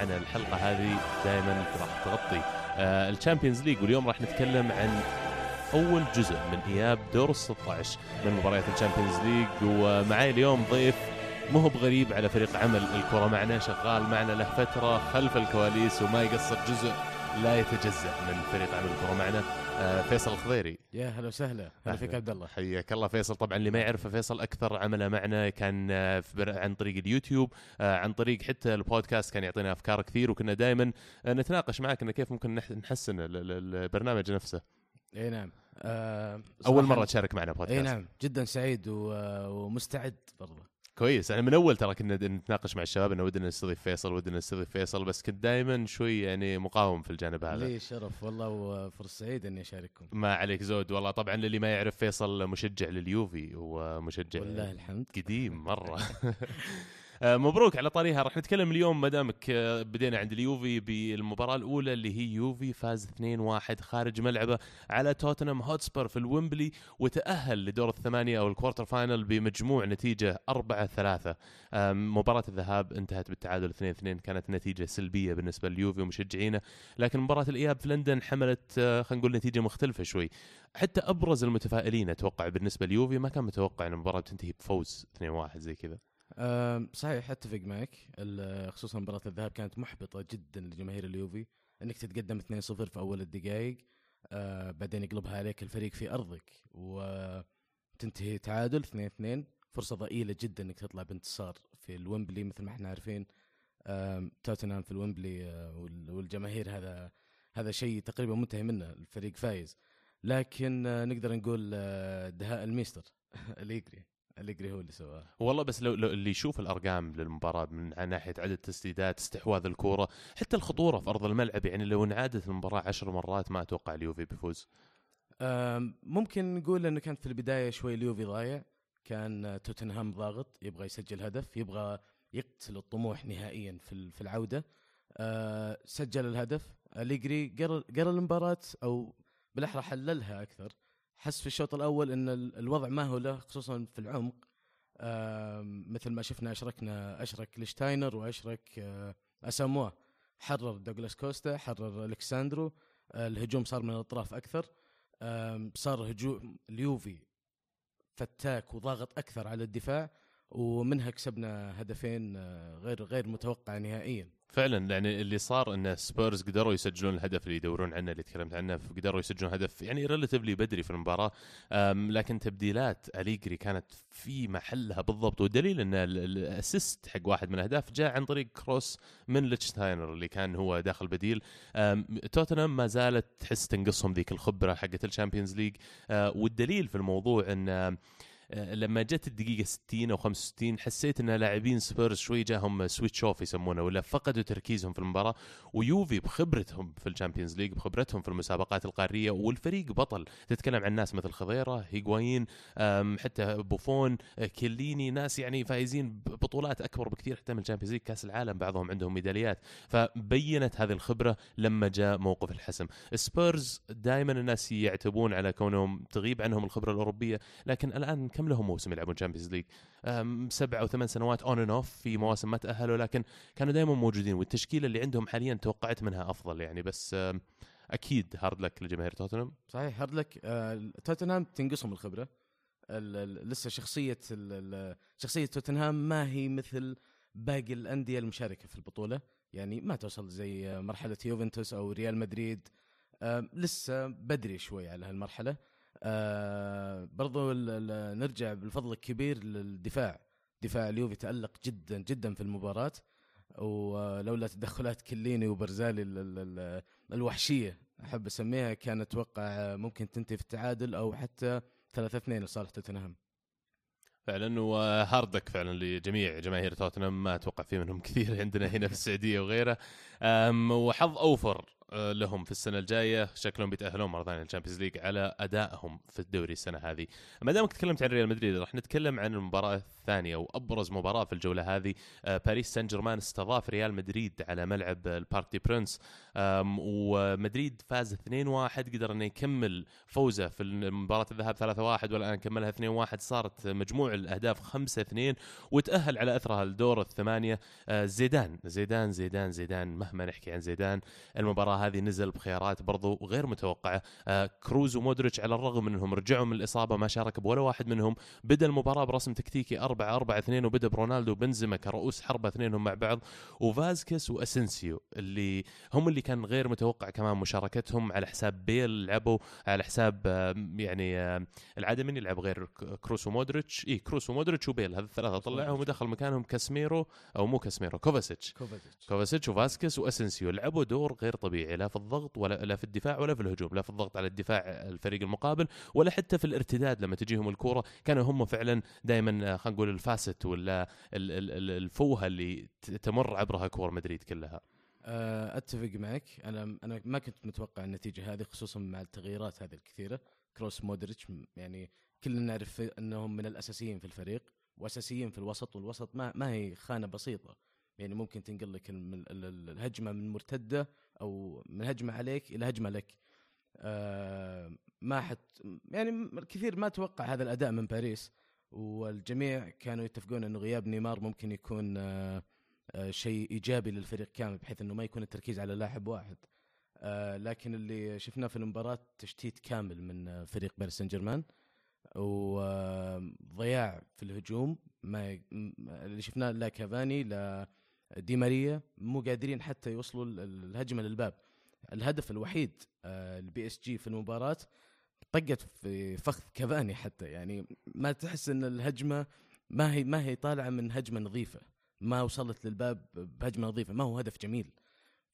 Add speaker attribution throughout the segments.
Speaker 1: معنا الحلقة هذه دائما راح تغطي. ال Champions League واليوم راح نتكلم عن أول جزء من إياب دور ال 16 من مباريات ال Champions League. ومعي اليوم ضيف مو بغريب على فريق عمل الكرة معنا شغال معنا له فترة خلف الكواليس وما يقصر جزء لا يتجزأ من فريق عمل الكرة معنا. آه، فيصل الخضيري.
Speaker 2: يا هلا وسهلا. هلا فيك عبد الله.
Speaker 1: حياك الله فيصل. طبعا اللي ما يعرف فيصل أكثر عمله معنا كان آه، عن طريق اليوتيوب آه، عن طريق حتى البودكاست كان يعطينا أفكار كثير وكنا دائما نتناقش معك إنه كيف ممكن نحسن البرنامج نفسه.
Speaker 2: إي نعم.
Speaker 1: آه أول مرة تشارك معنا بودكاست.
Speaker 2: إي نعم. جدا سعيد ومستعد برضه
Speaker 1: كويس. أنا من أول ترى كنا نتناقش مع الشباب إنه ودنا نستضيف فيصل ودنا نستضيف فيصل بس كنت دائما شوي يعني مقاوم في الجانب هذا.
Speaker 2: لي شرف والله وفرصة سعيدة إني أشارككم.
Speaker 1: ما عليك زود. والله طبعا للي ما يعرف فيصل مشجع لليوفي ومشجع
Speaker 2: والله الحمد.
Speaker 1: قديم مرة. مبروك على طريقها راح نتكلم اليوم ما دامك آه، بدينا عند اليوفي بالمباراة الأولى اللي هي يوفي فاز 2-1 خارج ملعبه على توتنهام هوتسبر في الويمبلي وتأهل لدور الثمانية أو ال quarter final بمجموع نتيجة 4-3 مباراة الذهاب انتهت بالتعادل 2-2 كانت نتيجة سلبية بالنسبة لليوفي ومشجعينه لكن مباراة الإياب في لندن حملت آه، خلينا نقول نتيجة مختلفة شوي. حتى أبرز المتفائلين أتوقع بالنسبة لليوفي ما كان متوقع إن المباراة بتنتهي بفوز 2-1 زي كذا.
Speaker 2: صحيح أتفق معك. خصوصا مباراة الذهاب كانت محبطة جدا لجماهير اليوفي إنك تتقدم 2-0 في أول الدقائق. أه بعدين يقلبها عليك الفريق في أرضك وتنتهي تعادل 2-2 فرصة ضئيلة جدا إنك تطلع بانتصار في الويمبلي مثل ما إحنا عارفين. توتنهام في الويمبلي آه، والجماهير هذا هذا شيء تقريبا منتهي منه. الفريق فايز. لكن نقدر نقول دهاء الميستر اليجري اليجري هو اللي سواه.
Speaker 1: والله بس لو, لو اللي يشوف الأرقام للمباراة من ناحية عدد التسديدات استحواذ الكورة حتى الخطورة في أرض الملعب يعني لو انعادت المباراة عشر مرات ما أتوقع اليوفي بيفوز.
Speaker 2: ممكن نقول إنه كانت في البداية شوي اليوفي ضايع. كان توتنهام ضاغط يبغى يسجل هدف يبغى يقتل الطموح نهائيا في في العودة. أه سجل الهدف. اليجري قرا قرأ المباراة أو بالأحرى حللها أكثر. حس في الشوط الأول إن الوضع ما هو له خصوصا في العمق. مثل ما شفنا أشركنا أشرك ليتشتاينر وأشرك آه، أساموا. حرر دوغلاس كوستا حرر ألكساندرو. آه، الهجوم صار من الأطراف أكثر. صار هجوم اليوفي فتاك وضاغط أكثر على الدفاع ومنها كسبنا هدفين آه، غير غير متوقع نهائيا.
Speaker 1: فعلا يعني اللي صار إن سبيرز قدروا يسجلون الهدف اللي يدورون عنه اللي تكلمت عنه قدروا يسجلون هدف يعني relatively بدري في المباراة. لكن تبديلات أليجري كانت في محلها بالضبط. والدليل إن ال assist حق واحد من الأهداف جاء عن طريق cross من ليتشتاينر اللي كان هو داخل بديل. توتنهام ما زالت تحس تنقصهم ذيك الخبرة حقت ال Champions League أه، والدليل في الموضوع إن آه، لما جت الدقيقة 60 أو 65 حسيت إن لاعبين سبيرز شوي جاهم switch off يسمونه ولا فقدوا تركيزهم في المباراة. ويوفي بخبرتهم في ال Champions League بخبرتهم في المسابقات القارية والفريق بطل. تتكلم عن ناس مثل خضيرة هيغواين حتى بوفون آه، كيليني ناس يعني فايزين بطولات أكبر بكثير حتى من ال Champions League. كأس العالم بعضهم عندهم ميداليات. فبينت هذه الخبرة لما جاء موقف الحسم. سبيرز دائما الناس يعتبون على كونهم تغيب عنهم الخبرة الأوروبية لكن الآن كم لهم موسم يلعبون Champions League سبع أو ثمان سنوات on and off في مواسم ما تأهلوا لكن كانوا دائما موجودين والتشكيلة اللي عندهم حاليا توقعت منها أفضل يعني بس أكيد hard luck لجماهير توتنهام
Speaker 2: صحيح هارد لك آه، توتنهام تنقصهم الخبرة. لسه شخصية شخصية توتنهام ما هي مثل باقي الأندية المشاركة في البطولة. يعني ما توصل زي مرحلة يوفنتوس أو ريال مدريد لسه بدري شوي على هالمرحلة. آه برضو نرجع بالفضل الكبير للدفاع. دفاع اليوفي تألق جدا جدا في المباراة. ولولا تدخلات كليني وبرزالي الوحشية أحب أسميها كان أتوقع ممكن تنتهي في التعادل أو حتى 3 2 لصالح توتنهام.
Speaker 1: فعلا و hard luck فعلا لجميع جماهير توتنهام ما أتوقع في منهم كثير عندنا هنا في السعودية وغيره. وحظ أوفر لهم في السنة الجاية. شكلهم بيتأهلون مرة ثانية لل Champions League على أدائهم في الدوري السنة هذه. ما دامك تكلمت عن ريال مدريد راح نتكلم عن المباراة الثانية وأبرز مباراة في الجولة هذه. آه، باريس سان جيرمان استضاف ريال مدريد على ملعب البارك دي برنس. ومدريد فاز 2-1 قدر انه يكمل فوزه في مباراه الذهاب 3-1 والآن كملها 2-1 صارت مجموع الأهداف 5-2 وتأهل على إثرها الدور الثمانية. آه، زيدان زيدان زيدان زيدان مهما نحكي عن زيدان المباراة هذه نزل بخيارات برضو غير متوقعة. آه، كروز ومودريتش على الرغم من انهم رجعوا من الإصابة ما شارك بولا واحد منهم. بدأ المباراة برسم تكتيكي 4 4 2 وبدأ برونالدو وبنزيما كرؤوس حربه اثنينهم مع بعض. وفاسكيز واسنسيو اللي هم اللي كان غير متوقع كمان مشاركتهم. على حساب بيل لعبوا على حساب آه، يعني آه، العاده من يلعب غير كروس ومودريتش. إي كروس ومودريتش وبيل هذه الثلاثة طلعهم ودخل مكانهم كاسميرو أو مو كاسميرو كوفاسيتش.
Speaker 2: كوفاسيتش
Speaker 1: كوفاسيتش وفاسكيز واسنسيو لعبوا دور غير طبيعي. لا في الضغط ولا لا في الدفاع ولا في الهجوم لا في الضغط على الدفاع الفريق المقابل ولا حتى في الارتداد لما تجيهم الكورة. كانوا هم فعلا دائما خلينا نقول الفاسد ولا ال- ال- ال- الفوهة اللي تمر عبرها كور مدريد كلها.
Speaker 2: آه، أتفق معك. أنا أنا ما كنت متوقع النتيجة هذه خصوصا مع التغييرات هذه الكثيرة. كروس مودريتش يعني كلنا نعرف أنهم من الأساسيين في الفريق وأساسيين في الوسط والوسط ما ما هي خانة بسيطة. يعني ممكن تنقل لك الهجمة من مرتدة أو من هجمة عليك إلى هجمة لك. آه، ما حت يعني الكثير ما توقع هذا الأداء من باريس والجميع كانوا يتفقون إنه غياب نيمار ممكن يكون آه، آه، شيء إيجابي للفريق كامل بحيث إنه ما يكون التركيز على لاعب واحد. لكن اللي شفناه في المباراة تشتيت كامل من فريق باريس سان جيرمان وضياع في الهجوم ما اللي شفناه لا كافاني لا دي ماريا مو قادرين حتى يوصلوا ال- ال- الهجمة للباب. الهدف الوحيد ل PSG في المباراة طقت في فخذ كافاني حتى. يعني ما تحس إن الهجمة ما هي ما هي طالعة من هجمة نظيفة. ما وصلت للباب بهجمة نظيفة ما هو هدف جميل.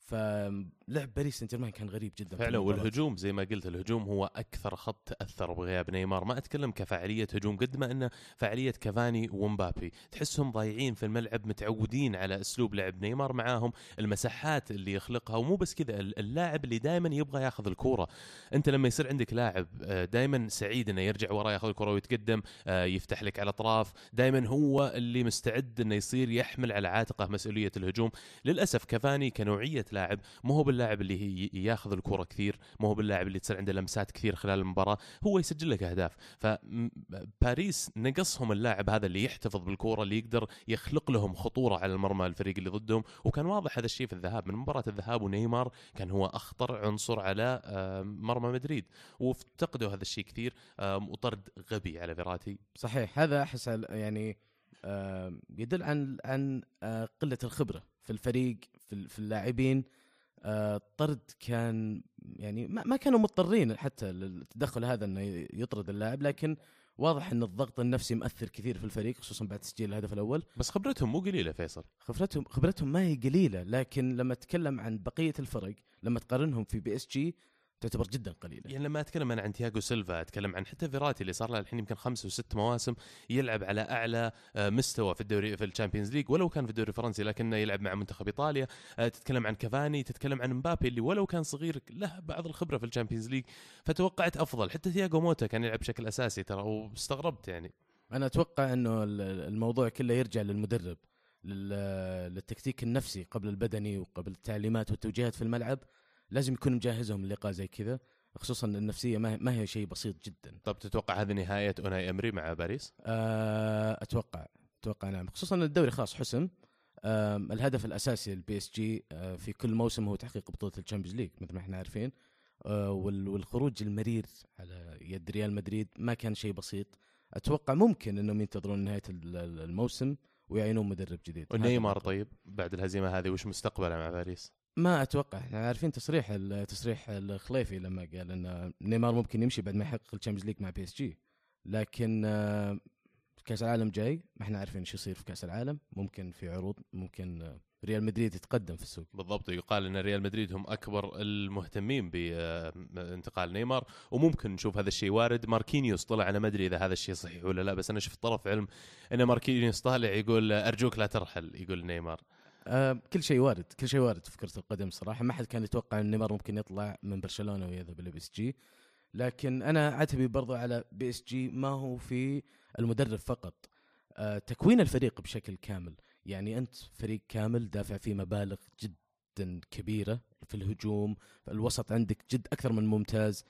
Speaker 2: فلعب باريس سان جيرمان كان غريب جدا
Speaker 1: فعلا. والهجوم زي ما قلت الهجوم هو أكثر خط تأثر بغياب نيمار. ما أتكلم كفاعلية هجوم قد ما انه فاعلية كافاني ومبابي. تحسهم ضايعين في الملعب متعودين على أسلوب لعب نيمار معاهم. المساحات اللي يخلقها ومو بس كذا ال- اللاعب اللي دائما يبغى ياخذ الكورة. أنت لما يصير عندك لاعب دائما سعيد إنه يرجع ورا ياخذ الكره ويتقدم آه، يفتح لك على اطراف دائما هو اللي مستعد إنه يصير يحمل على عاتقه مسؤولية الهجوم. للأسف كافاني كنوعية لاعب مو هو باللاعب اللي هي ياخذ الكرة كثير مو هو باللاعب اللي تصير عنده لمسات كثير خلال المباراة هو يسجل لك أهداف. فباريس نقصهم اللاعب هذا اللي يحتفظ بالكوره اللي يقدر يخلق لهم خطورة على المرمى الفريق اللي ضدهم. وكان واضح هذا الشيء في الذهاب من مباراة الذهاب ونيمار كان هو أخطر عنصر على آه، مرمى مدريد. وافتقدوا هذا الشيء كثير آه، وطرد غبي على فيراتي.
Speaker 2: صحيح هذا أحس يعني آه، يدل عن عن قلة الخبرة في الفريق. في ال- في اللاعبين آه، الطرد كان يعني ما كانوا مضطرين حتى للتدخل هذا إنه يطرد اللاعب لكن واضح إن الضغط النفسي مؤثر كثير في الفريق خصوصا بعد تسجيل الهدف الأول.
Speaker 1: بس خبرتهم مو قليلة فيصل.
Speaker 2: خبرتهم خبرتهم ما هي قليلة لكن لما تتكلم عن بقية الفرق لما تقارنهم في PSG تعتبر جدا قليلة.
Speaker 1: يعني لما أتكلم أنا عن تياغو سيلفا أتكلم عن حتى فيراتي اللي صار له الحين يمكن خمس وست مواسم يلعب على أعلى آه، مستوى في الدوري في ال Champions League ولو كان في الدوري الفرنسي لكنه يلعب مع منتخب إيطاليا. آه، تتكلم عن كافاني تتكلم عن مبابي اللي ولو كان صغير له بعض الخبرة في ال Champions League فتوقعت أفضل. حتى تياغو موتا كان يلعب بشكل أساسي ترى واستغربت يعني.
Speaker 2: أنا أتوقع إنه ال- الموضوع كله يرجع للمدرب لل- للتكتيك النفسي قبل البدني وقبل التعليمات والتوجيهات في الملعب. لازم يكون مجهزهم للقاء زي كذا خصوصا النفسية ما هي, ما هي شيء بسيط جدا.
Speaker 1: طب تتوقع هذه نهاية أوناي إيمري مع باريس؟
Speaker 2: آه، أتوقع أتوقع نعم. خصوصا الدوري خلاص حسم. آم، الهدف الأساسي لل PSG آه، في كل موسم هو تحقيق بطولة ال Champions League مثل ما إحنا عارفين. وال- والخروج المرير على يد ريال مدريد ما كان شيء بسيط. أتوقع ممكن إنهم ينتظرون نهاية ال- ال- الموسم ويعينون مدرب جديد.
Speaker 1: ونيمار طيب بعد الهزيمة هذه وش مستقبله مع باريس؟
Speaker 2: ما أتوقع. إحنا عارفين تصريح تصريح الخليفي لما قال إن نيمار ممكن يمشي بعد ما يحقق ال Champions League مع PSG. لكن آه، كأس العالم جاي ما إحنا عارفين إيش يصير في كأس العالم. ممكن في عروض ممكن آه، ريال مدريد يتقدم في السوق.
Speaker 1: بالضبط يقال إن ريال مدريد هم أكبر المهتمين بانتقال نيمار. وممكن نشوف هذا الشيء وارد. ماركينيوس طلع أنا ما أدري إذا هذا الشيء صحيح ولا لا بس أنا شفت طرف علم إن ماركينيوس طالع يقول أرجوك لا ترحل. يقول نيمار.
Speaker 2: آه كل شيء وارد كل شيء وارد في كرة القدم صراحة. ما حد كان يتوقع إن نيمار ممكن يطلع من برشلونة ويذهب إلى PSG. لكن أنا عتبي برضو على PSG ما هو في المدرب فقط. آه تكوين الفريق بشكل كامل. يعني أنت فريق كامل دافع فيه مبالغ جدا كبيرة في الهجوم الوسط عندك جد أكثر من ممتاز.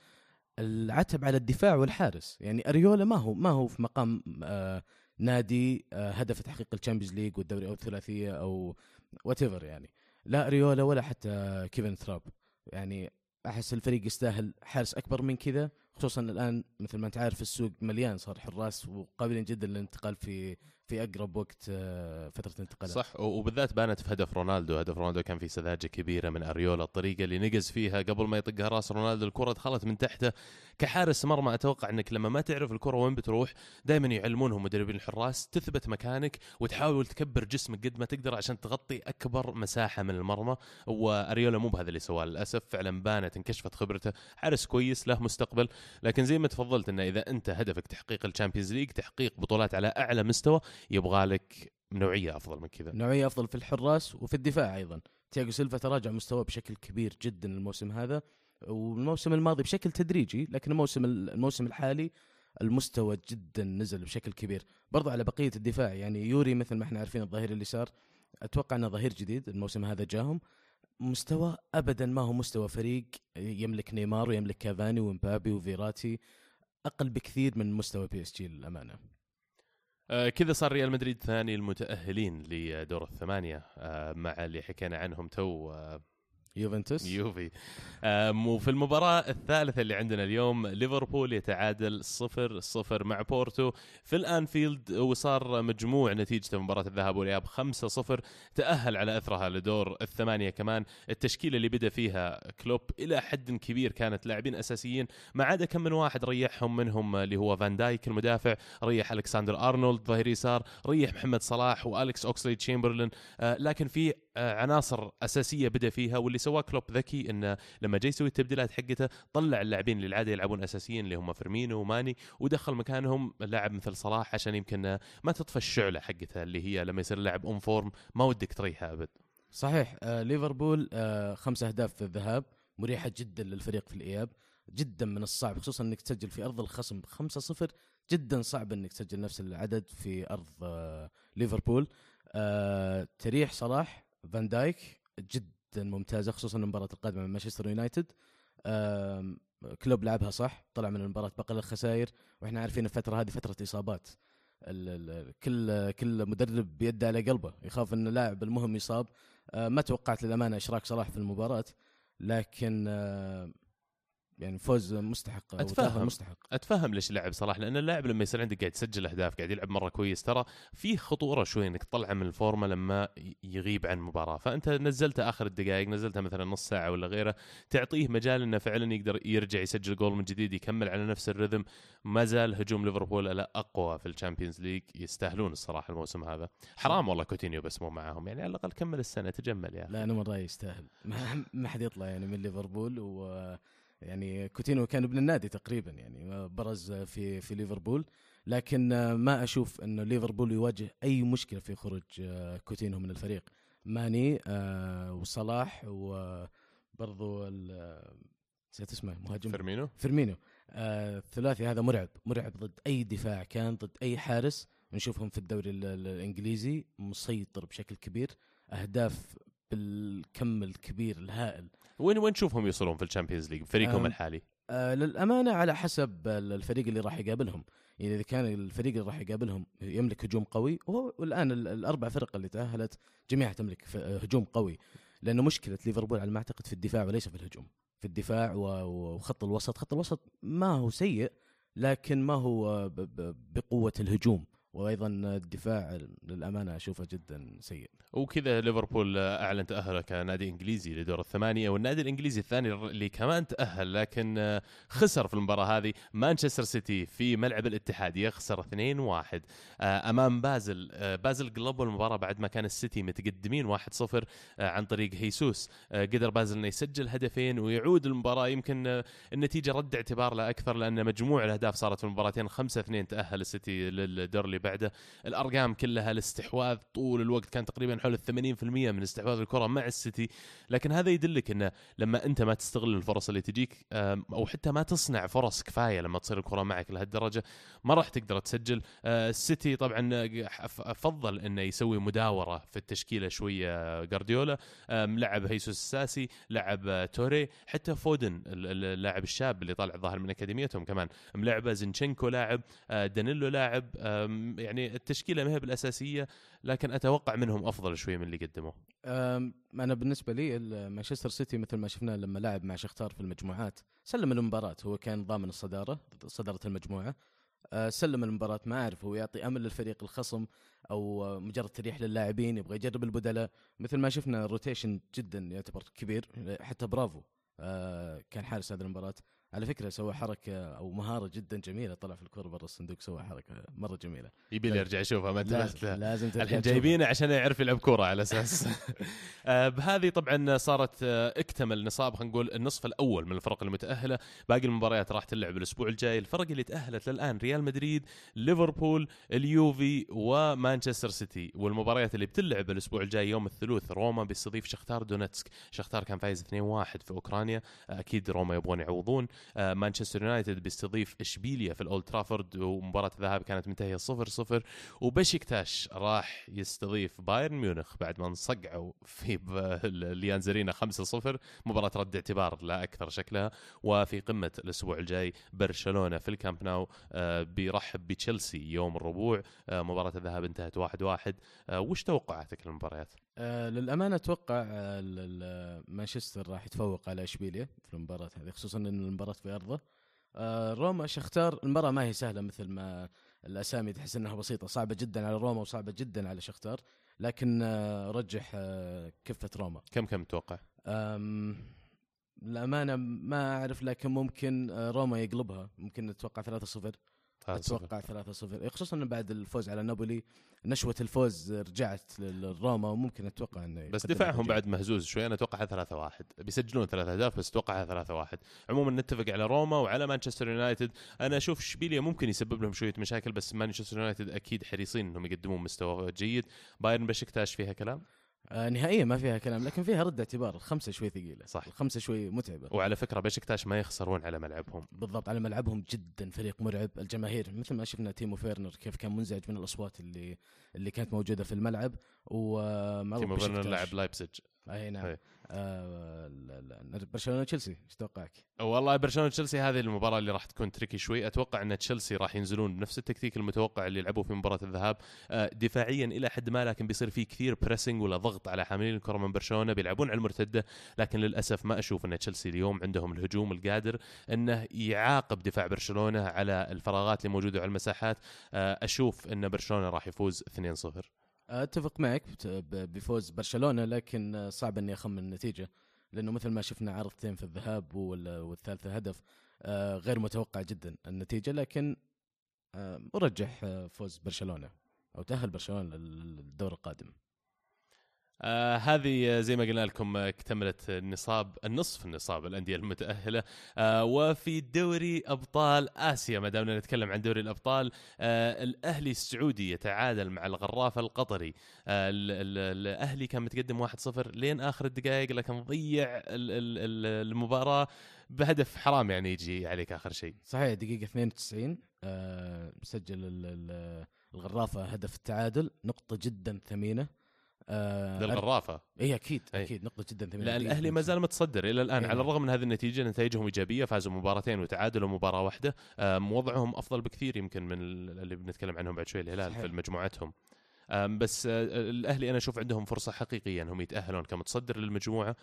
Speaker 2: العتب على الدفاع والحارس. يعني أريولا ما هو ما هو في مقام آه نادي آه هدف تحقيق ال Champions League والدوري أو الثلاثية أو وات يعني. لا اريولا ولا حتى كيفن تراب يعني أحس الفريق يستاهل حارس أكبر من كذا خصوصا الآن مثل ما أنت عارف السوق مليان صار حراس وقابلين جدا للانتقال في في أقرب وقت آه، فترة انتقالات
Speaker 1: صح وبالذات بانت في هدف رونالدو. هدف رونالدو كان في سذاجة كبيرة من أريولا الطريقة اللي نقز فيها قبل ما يطقها راس رونالدو الكرة دخلت من تحته. كحارس مرمى أتوقع إنك لما ما تعرف الكرة وين بتروح دائما يعلمونهم مدربين الحراس تثبت مكانك وتحاول تكبر جسمك قد ما تقدر عشان تغطي أكبر مساحة من المرمى. وأريولا مو بهذا اللي سواه للأسف فعلا بانت انكشفت خبرته حارس كويس له مستقبل. لكن زي ما تفضلت إنه إذا أنت هدفك تحقيق ال Champions League تحقيق بطولات على أعلى مستوى يبغى لك نوعية أفضل من كذا.
Speaker 2: نوعية أفضل في الحراس وفي الدفاع أيضا. تياجو سيلفا تراجع مستواه بشكل كبير جدا الموسم هذا والموسم الماضي بشكل تدريجي لكن الموسم الموسم الحالي المستوى جدا نزل بشكل كبير. برضو على بقية الدفاع يعني يوري مثل ما إحنا عارفين الظهير اليسار أتوقع إنه ظهير جديد الموسم هذا جاهم. مستوى ابدا ما هو مستوى فريق يملك نيمار ويملك كافاني ومبابي وفيراتي أقل بكثير من مستوى PSG للأمانة.
Speaker 1: آه كذا صار ريال مدريد ثاني المتأهلين لدور الثمانية آه مع اللي حكينا عنهم تو آه
Speaker 2: يوفنتوس.
Speaker 1: يوفي. وفي المباراة الثالثة اللي عندنا اليوم ليفربول يتعادل صفر صفر مع بورتو. في الانفيلد وصار مجموع نتيجة مباراة الذهاب والإياب خمسة صفر. تأهل على أثرها لدور الثمانية كمان. التشكيلة اللي بدأ فيها كلوب إلى حد كبير كانت لاعبين أساسيين. ما عدا كم من واحد ريحهم منهم اللي هو فان دايك المدافع ريح ألكسندر أرنولد ظهير يسار ريح محمد صلاح وأليكس أوكسلي تشامبرلين آه، لكن في عناصر أساسية بدأ فيها واللي سواه كلوب ذكي انه لما جاي يسوي التبديلات حقته طلع اللاعبين اللي العاده يلعبون أساسيين اللي هم فيرمينو وماني ودخل مكانهم لاعب مثل صلاح عشان يمكن ما تطفى الشعلة حقته اللي هي لما يصير اللاعب on form ما ودك تريحه أبد.
Speaker 2: صحيح آه ليفربول آه خمس أهداف في الذهاب مريحة جدا للفريق في الإياب جدا من الصعب خصوصا إنك تسجل في أرض الخصم 5-0 جدا صعب إنك تسجل نفس العدد في أرض آه ليفربول آه تريح صلاح فان دايك جدا ممتازة خصوصا المباراة القادمة مع مانشستر يونايتد. كلوب لعبها صح طلع من المباراة بأقل الخسائر وإحنا عارفين الفترة هذه فترة إصابات. كل كل مدرب بيده على قلبه يخاف إن اللاعب المهم يصاب. آه، ما توقعت للأمانة إشراك صلاح في المباراة لكن يعني فوز مستحق
Speaker 1: اتفهم مستحق. اتفهم ليش لعب صلاح لأن اللاعب لما يصير عندك قاعد يسجل أهداف قاعد يلعب مرة كويس ترى في خطورة شوي إنك تطلعه من الفورمة لما يغيب عن مباراة. فأنت نزلته آخر الدقائق نزلته مثلا نص ساعة ولا غيره تعطيه مجال إنه فعلا يقدر يرجع يسجل جول من جديد يكمل على نفس ال rhythm ما زال هجوم ليفربول الأقوى في ال Champions League يستاهلون الصراحة الموسم هذا. حرام والله كوتينيو بس مو معاهم يعني على الأقل كمل السنة تجمل يا أخي.
Speaker 2: لا أنا من رايي يستاهل ما حد يطلع يعني من ليفربول و يعني كوتينو كان ابن النادي تقريبا يعني برز في في ليفربول. لكن ما أشوف إنه ليفربول يواجه أي مشكلة في خروج كوتينو من الفريق. ماني آه، وصلاح وبرضو نسيت اسمه مهاجم.
Speaker 1: فيرمينو.
Speaker 2: فيرمينو. آه، الثلاثي هذا مرعب مرعب ضد أي دفاع كان ضد أي حارس. نشوفهم في الدوري الإنجليزي مسيطر بشكل كبير. أهداف بالكم الكبير الهائل.
Speaker 1: وين وين تشوفهم يوصلون في ال Champions League؟ فريقهم آه الحالي؟
Speaker 2: آه للأمانة على حسب الفريق اللي راح يقابلهم. يعني إذا كان الفريق اللي راح يقابلهم يملك هجوم قوي وهو الآن الأربع فرق اللي تأهلت جميعها تملك هجوم قوي. لأنه مشكلة ليفربول على ما أعتقد في الدفاع وليس في الهجوم. في الدفاع وخط الوسط. خط الوسط ما هو سيء لكن ما هو بقوة الهجوم. وأيضا الدفاع للأمانة أشوفه جدا سيء.
Speaker 1: وكذا ليفربول أعلن تأهله كنادي إنجليزي لدور الثمانية والنادي الإنجليزي الثاني اللي كمان تأهل لكن خسر في المباراة هذه. مانشستر سيتي في ملعب الاتحاد يخسر 2-1 آه، أمام بازل بازل قلبوا المباراة بعد ما كان السيتي متقدمين 1-0 آه، عن طريق هيسوس. قدر بازل إنه يسجل هدفين ويعود المباراة. يمكن النتيجة رد اعتبار لا أكثر لأن مجموع الأهداف صارت في المباراتين 5-2 تأهل السيتي للدور اللي بعده الأرقام كلها الاستحواذ طول الوقت كان تقريبا حول 80% من استحواذ الكرة مع السيتي. لكن هذا يدلك انه لما أنت ما تستغل الفرص اللي تجيك أو حتى ما تصنع فرص كفاية لما تصير الكرة معك لهالدرجة ما راح تقدر تسجل. آه، السيتي طبعا فضل إنه يسوي مداورة في التشكيلة شوية جارديولا لعب هيسوس أساسي لعب توري حتى فودن اللاعب الشاب اللي طالع ظاهر من أكاديميتهم كمان. لعب زينشينكو لاعب آه، دانيلو لاعب يعني التشكيلة ما هي بالأساسية لكن أتوقع منهم أفضل شوي من اللي قدموه.
Speaker 2: أنا بالنسبة لي مانشستر سيتي مثل ما شفنا لما لعب مع شختار في المجموعات سلم المباراة هو كان ضامن الصدارة صدارة المجموعة. آه، سلم المباراة ما أعرف هو يعطي أمل للفريق الخصم أو مجرد تريح للاعبين يبغى يجرب البدلاء مثل ما شفنا الروتيشن جدا يعتبر كبير حتى برافو. آه، كان حارس هذه المباراة. على فكرة سوى حركة أو مهارة جدا جميلة طلع في الكره برا الصندوق سوى حركة مرة جميلة.
Speaker 1: يبي لي أرجع أشوفها ما
Speaker 2: لازم, لازم
Speaker 1: الحين جايبينه عشان يعرف يلعب كورة على أساس. آه، بهذه طبعا صارت آه، اكتمل نصاب خلينا نقول النصف الأول من الفرق المتأهلة. باقي المباريات راح تلعب الأسبوع الجاي. الفرق اللي تأهلت للآن ريال مدريد ليفربول اليوفي ومانشستر سيتي. والمباريات اللي بتلعب الأسبوع الجاي يوم الثلاث روما بيستضيف شختار دونتسك. شختار كان فايز 2-1 في أوكرانيا. أكيد روما يبغون يعوضون. مانشستر يونايتد بيستضيف إشبيليا في الأولد ترافورد ومباراة الذهاب كانت منتهية 0 0 وبشكتاش راح يستضيف بايرن ميونخ بعد ما انصقعوا في اليانزرينا 5 0 مباراة رد اعتبار لا أكثر شكلها. وفي قمة الأسبوع الجاي برشلونة في الكامب ناو آه، بيرحب بتشيلسي يوم الربوع. آه، مباراة الذهاب انتهت 1 1 وش توقعاتك للمباريات؟
Speaker 2: آه للأمانة أتوقع آه مانشستر راح يتفوق على اشبيليا في المباراة هذه خصوصا إن المباراة في أرضه. آه روما شختار المباراة ما هي سهلة مثل ما الأسامي تحس إنها بسيطة صعبة جدا على روما وصعبة جدا على شختار لكن آه رجح آه كفة روما.
Speaker 1: كم كم تتوقع؟
Speaker 2: الامانه ما أعرف لكن ممكن آه، روما يقلبها. ممكن نتوقع 3-0 أتوقع 3-0 خصوصا بعد الفوز على نابولي نشوة الفوز رجعت للروما وممكن أتوقع إنه
Speaker 1: بس دفاعهم بعد مهزوز شوي. أنا أتوقع 3 1 بيسجلون ثلاث أهداف بس أتوقع 3 1 عموما نتفق على روما وعلى مانشستر يونايتد. أنا أشوف شبيليا ممكن يسبب لهم شوية مشاكل بس مانشستر يونايتد أكيد حريصين إنهم يقدمون مستوى جيد. بايرن بشكتاش فيها كلام؟
Speaker 2: آه نهائيا ما فيها كلام لكن فيها رد اعتبار الخمسة شوي ثقيلة.
Speaker 1: صح.
Speaker 2: الخمسة شوي متعبة.
Speaker 1: وعلى فكرة بشكتاش ما يخسرون على ملعبهم.
Speaker 2: بالضبط على ملعبهم جدا فريق مرعب. الجماهير مثل ما شفنا تيمو فيرنر كيف كان منزعج من الأصوات اللي اللي كانت موجودة في الملعب
Speaker 1: و تيمو فيرنر لاعب لايبسج
Speaker 2: أي نعم. آه برشلونة تشيلسي إيش توقعك؟
Speaker 1: والله برشلونة تشيلسي هذه المباراة اللي راح تكون tricky شوي. أتوقع أن تشيلسي راح ينزلون بنفس التكتيك المتوقع اللي لعبوه في مباراة الذهاب. آه دفاعيا إلى حد ما لكن بيصير في كثير بريسنج ولا ضغط على حاملين الكره من برشلونة. بيلعبون على المرتدة لكن للأسف ما أشوف أن تشيلسي اليوم عندهم الهجوم القادر أنه يعاقب دفاع برشلونة على الفراغات اللي موجودة على المساحات. آه أشوف أن برشلونة راح يفوز 2-0
Speaker 2: أتفق معك بفوز برشلونة لكن صعب إني أخمن النتيجة لأنه مثل ما شفنا عرضتين في الذهاب والثالث هدف آه، غير متوقع جدا النتيجة لكن آه، أرجح آه، فوز برشلونة أو تأهل برشلونة للدور القادم.
Speaker 1: آه هذه زي ما قلنا لكم اكتملت النصاب النصف النصاب الأندية المتأهلة آه وفي دوري أبطال آسيا. ما دامنا نتكلم عن دوري الأبطال آه الأهلي السعودي يتعادل مع الغرافه القطري. آه الأهلي كان متقدم 1-0 لين آخر الدقائق لكن ضيع المباراة بهدف حرام يعني يجي عليك آخر شيء.
Speaker 2: صحيح دقيقة 92 آه سجل الغرافة هدف التعادل نقطة جدا ثمينة.
Speaker 1: آه للغرافة
Speaker 2: اي أكيد أي. أكيد نقطة جدا ثمينه
Speaker 1: لا الأهلي ما زال متصدر إلى الآن أيه. على الرغم من هذه النتيجة نتائجهم إيجابية فازوا مباراتين وتعادلوا مباراة واحدة وضعهم أفضل بكثير يمكن من اللي بنتكلم عنهم بعد شوي الهلال صحيح. في مجموعتهم بس آه، الأهلي أنا أشوف عندهم فرصة حقيقية أنهم يتأهلون كمتصدر للمجموعة.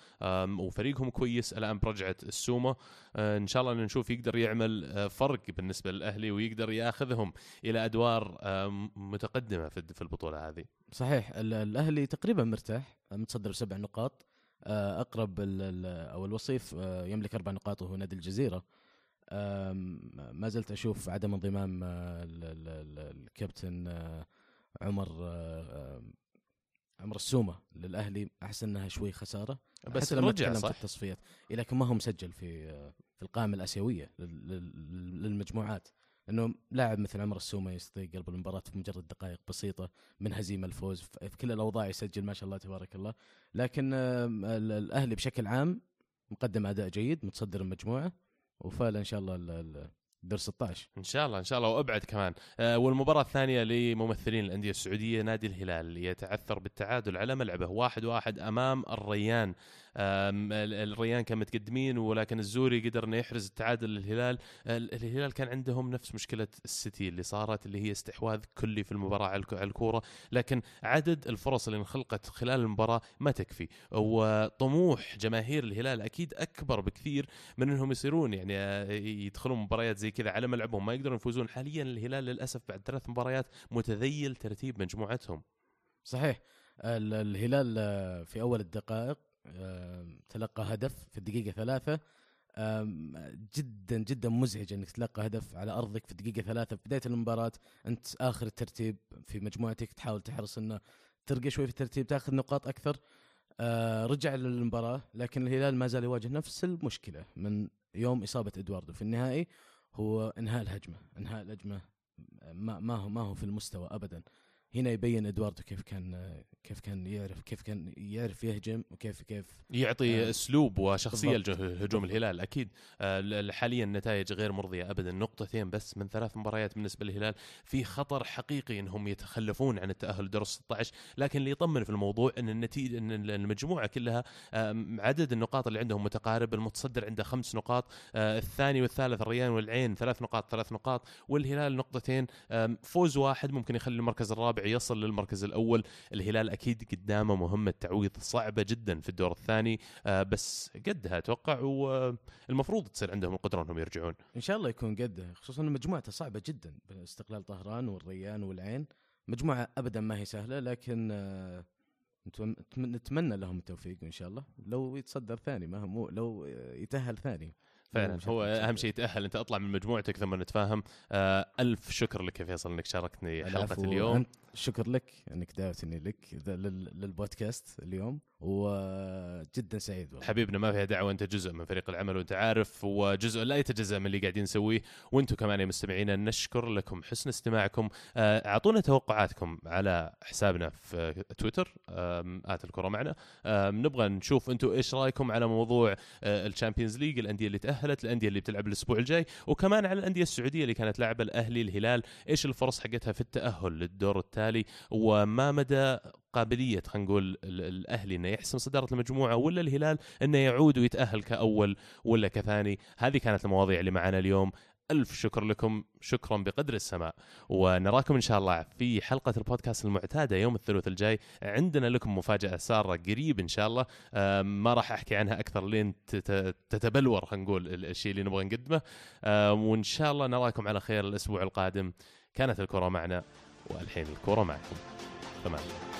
Speaker 1: وفريقهم كويس. الآن برجعة السومة. آه، إن شاء الله نشوف يقدر يعمل آه، فرق بالنسبة للأهلي ويقدر ياخذهم إلى أدوار متقدمة في البطولة هذه.
Speaker 2: صحيح. الأهلي تقريبا مرتاح متصدر بسبع نقاط. أقرب أو الوصيف يملك أربع نقاط وهو نادي الجزيرة. ما زلت أشوف عدم انضمام الكابتن عمر عمر السومة للأهلي أحس إنها شوي خسارة
Speaker 1: بس لما رجع صح
Speaker 2: في التصفيات لكن ما هو مسجل في في القائمة الآسيوية للمجموعات. إنه لاعب مثل عمر السومة يستطيع قلب المباراة في مجرد دقائق بسيطة من هزيمه الفوز في كل الأوضاع يسجل ما شاء الله تبارك الله. لكن الأهلي بشكل عام مقدم أداء جيد متصدر المجموعة وفعلا إن شاء الله دور 16
Speaker 1: إن شاء الله إن شاء الله وأبعد كمان. آه والمباراة الثانية لممثلين الأندية السعودية نادي الهلال يتعثر بالتعادل على ملعبه. واحد واحد أمام الريان. الريان كان متقدمين ولكن الزوري قدر إنه يحرز التعادل للهلال. الهلال كان عندهم نفس مشكلة السيتي اللي صارت اللي هي استحواذ كلي في المباراة على الكورة. لكن عدد الفرص اللي انخلقت خلال المباراة ما تكفي. وطموح جماهير الهلال أكيد أكبر بكثير من إنهم يصيرون يعني آه، يدخلون مباريات زي كذا على ملعبهم. ما يقدرون يفوزون. حاليا الهلال للأسف بعد ثلاث مباريات متذيل ترتيب مجموعتهم.
Speaker 2: صحيح. الهلال آه، في أول الدقائق تلقى هدف في الدقيقة ثلاثة. جدا جدا مزعج إنك تلقى هدف على أرضك في الدقيقة ثلاثة. في بداية المباراة أنت آخر الترتيب في مجموعتك تحاول تحرص إنه ترقى شوي في الترتيب تأخذ نقاط أكثر. آه، رجع للمباراة لكن الهلال ما زال يواجه نفس المشكلة من يوم إصابة إدواردو. في النهائي هو إنهاء الهجمة. إنهاء الهجمة ما ما هو ما هو في المستوى ابدا. هنا يبين إدواردو كيف كان كيف كان يعرف كيف كان يعرف يهجم وكيف كيف
Speaker 1: يعطي آه أسلوب وشخصية لهجوم الهلال. أكيد آه حاليا النتائج غير مرضية ابدا. نقطتين بس من ثلاث مباريات بالنسبة للهلال. في خطر حقيقي انهم يتخلفون عن التأهل دور 16 لكن اللي يطمن في الموضوع إن النتيجه إن المجموعة كلها آه عدد النقاط اللي عندهم متقارب المتصدر عنده خمس نقاط آه الثاني والثالث الريان والعين ثلاث نقاط ثلاث نقاط. والهلال نقطتين فوز واحد ممكن يخلي المركز الرابع يصل للمركز الأول. الهلال أكيد قدامه مهمة تعويض صعبة جدا في الدور الثاني. آه، بس قدها أتوقع والمفروض تصير عندهم القدرة إنهم يرجعون.
Speaker 2: إن شاء الله يكون قدها خصوصا إن مجموعته صعبة جدا باستقلال طهران والريان والعين. مجموعة ابدا ما هي سهلة لكن آه، نتمنى لهم التوفيق إن شاء الله. لو يتصدر ثاني ما هو لو يتأهل ثاني.
Speaker 1: فعلا هو أهم شيء يتأهل أنت أطلع من مجموعتك ثم نتفاهم. آه ألف شكر لك يا فيصل إنك شاركتني حلقة اليوم.
Speaker 2: شكر لك أنك دعوتني لك للبودكاست اليوم. وجدا سعيد
Speaker 1: والله. حبيبنا ما فيها دعوة أنت جزء من فريق العمل وأنت عارف وجزء لا يتجزأ من اللي قاعدين نسويه. وأنتم كمان يا مستمعينا نشكر لكم حسن استماعكم. آه، أعطونا توقعاتكم على حسابنا في تويتر آت الكرة معنا. نبغى نشوف أنتم إيش رأيكم على موضوع آه، ال Champions League الأندية اللي تأهلت الأندية اللي بتلعب الأسبوع الجاي وكمان على الأندية السعودية اللي كانت لاعبه الأهلي الهلال. إيش الفرص حقتها في التأهل للدور التالي؟ وما مدى قابلية خلينا نقول الاهلي إنه يحسم صدارة المجموعة ولا الهلال إنه يعود ويتأهل كأول ولا كثاني. هذه كانت المواضيع اللي معنا اليوم. ألف شكر لكم. شكرا بقدر السماء. ونراكم إن شاء الله في حلقة البودكاست المعتادة يوم الثلاث الجاي. عندنا لكم مفاجأة سارة قريب إن شاء الله. ما راح أحكي عنها أكثر لين تتبلور خلينا نقول الشيء اللي نبغى نقدمه. وإن شاء الله نراكم على خير الأسبوع القادم. كانت الكرة معنا والحين الكرة معكم. تمام.